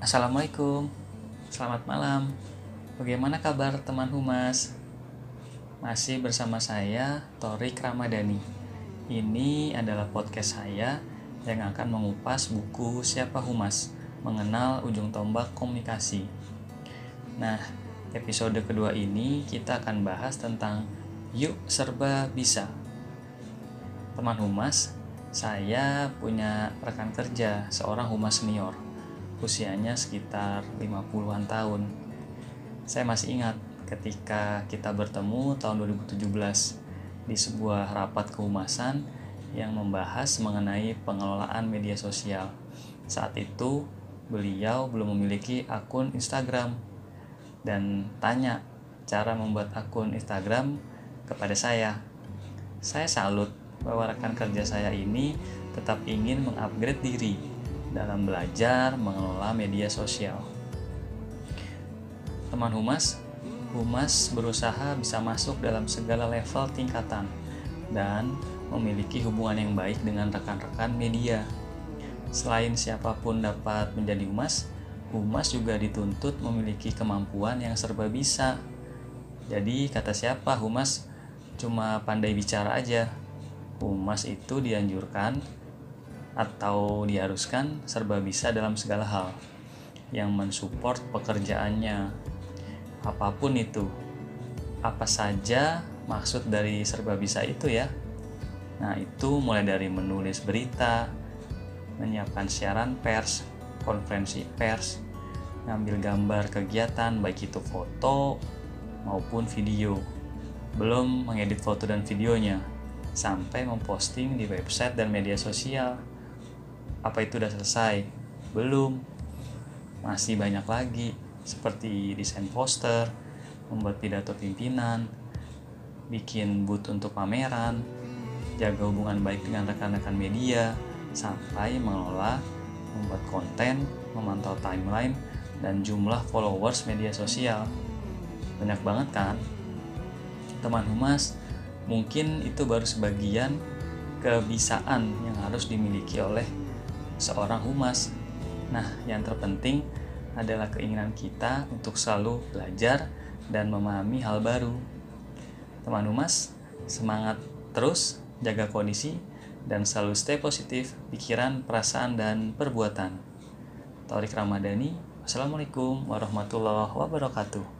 Assalamualaikum, selamat malam. Bagaimana kabar teman humas? Masih bersama saya, Torik Ramadhani. Ini adalah podcast saya yang akan mengupas buku Siapa Humas, mengenal ujung tombak komunikasi. Nah, episode kedua ini kita akan bahas tentang Yuk Serba Bisa. Teman humas, saya punya rekan kerja, seorang humas senior usianya sekitar 50-an tahun. Saya masih ingat ketika kita bertemu tahun 2017 di sebuah rapat kehumasan yang membahas mengenai pengelolaan media sosial. Saat itu beliau belum memiliki akun Instagram dan tanya cara membuat akun Instagram kepada saya. Saya salut bahwa rekan kerja saya ini tetap ingin mengupgrade diri dalam belajar mengelola media sosial. Teman Humas, Humas berusaha bisa masuk dalam segala level tingkatan dan memiliki hubungan yang baik dengan rekan-rekan media. Selain siapa pun dapat menjadi humas, humas juga dituntut memiliki kemampuan yang serba bisa. Jadi kata siapa humas cuma pandai bicara aja. Humas itu dianjurkan atau diharuskan serba bisa dalam segala hal yang mensupport pekerjaannya. Apa pun itu apa saja maksud dari serba bisa itu ya. Nah itu mulai dari menulis berita menyiapkan siaran pers konferensi pers ngambil gambar kegiatan baik itu foto maupun video. Belum mengedit foto dan videonya sampai memposting di website dan media sosial apa itu udah selesai? Belum. Masih banyak lagi seperti desain poster, membuat pidato pimpinan, bikin booth untuk pameran, jaga hubungan baik dengan rekan-rekan media, sampai mengelola, membuat konten, memantau timeline, dan jumlah followers media sosial. Banyak banget kan? Teman humas, mungkin itu baru sebagian kebisaan yang harus dimiliki oleh seorang humas. Nah, yang terpenting adalah keinginan kita untuk selalu belajar dan memahami hal baru. Teman humas, semangat terus, jaga kondisi, dan selalu stay positif pikiran, perasaan, dan perbuatan. Torik Ramadhani, Wassalamualaikum warahmatullahi wabarakatuh.